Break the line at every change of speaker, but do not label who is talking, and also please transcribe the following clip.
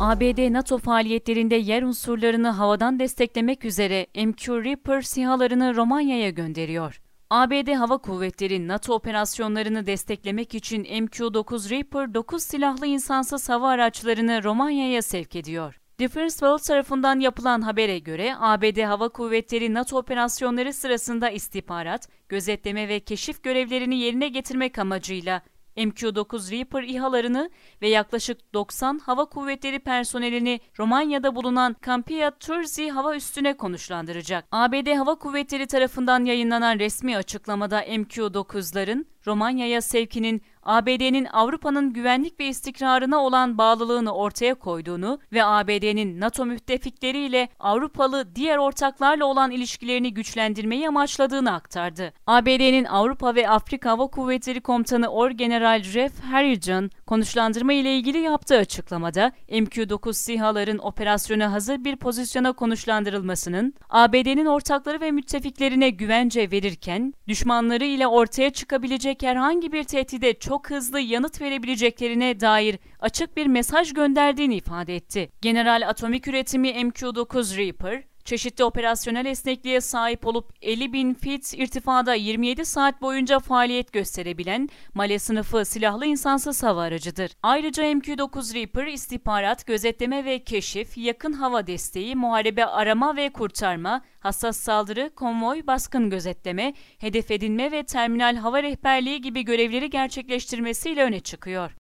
ABD NATO faaliyetlerinde yer unsurlarını havadan desteklemek üzere MQ Reaper SİHA'larını Romanya'ya gönderiyor. ABD Hava Kuvvetleri NATO operasyonlarını desteklemek için MQ-9 Reaper 9 silahlı insansız hava araçlarını Romanya'ya sevk ediyor. Defense World tarafından yapılan habere göre ABD Hava Kuvvetleri NATO operasyonları sırasında istihbarat, gözetleme ve keşif görevlerini yerine getirmek amacıyla MQ-9 Reaper İHA'larını ve yaklaşık 90 hava kuvvetleri personelini Romanya'da bulunan Campia Turzi hava üstüne konuşlandıracak. ABD Hava Kuvvetleri tarafından yayınlanan resmi açıklamada MQ-9'ların Romanya'ya sevkinin ABD'nin Avrupa'nın güvenlik ve istikrarına olan bağlılığını ortaya koyduğunu ve ABD'nin NATO müttefikleriyle Avrupalı diğer ortaklarla olan ilişkilerini güçlendirmeyi amaçladığını aktardı. ABD'nin Avrupa ve Afrika Hava Kuvvetleri Komutanı Orgeneral Jeff Harrigan konuşlandırma ile ilgili yaptığı açıklamada MQ-9 SİHA'ların operasyona hazır bir pozisyona konuşlandırılmasının ABD'nin ortakları ve müttefiklerine güvence verirken düşmanları ile ortaya çıkabilecek herhangi bir tehdide çok hızlı yanıt verebileceklerine dair açık bir mesaj gönderdiğini ifade etti. General Atomik Üretimi MQ-9 Reaper, çeşitli operasyonel esnekliğe sahip olup 50 bin fit irtifada 27 saat boyunca faaliyet gösterebilen Male sınıfı silahlı insansız hava aracıdır. Ayrıca MQ-9 Reaper istihbarat, gözetleme ve keşif, yakın hava desteği, muharebe arama ve kurtarma, hassas saldırı, konvoy, baskın gözetleme, hedef edinme ve terminal hava rehberliği gibi görevleri gerçekleştirmesiyle öne çıkıyor.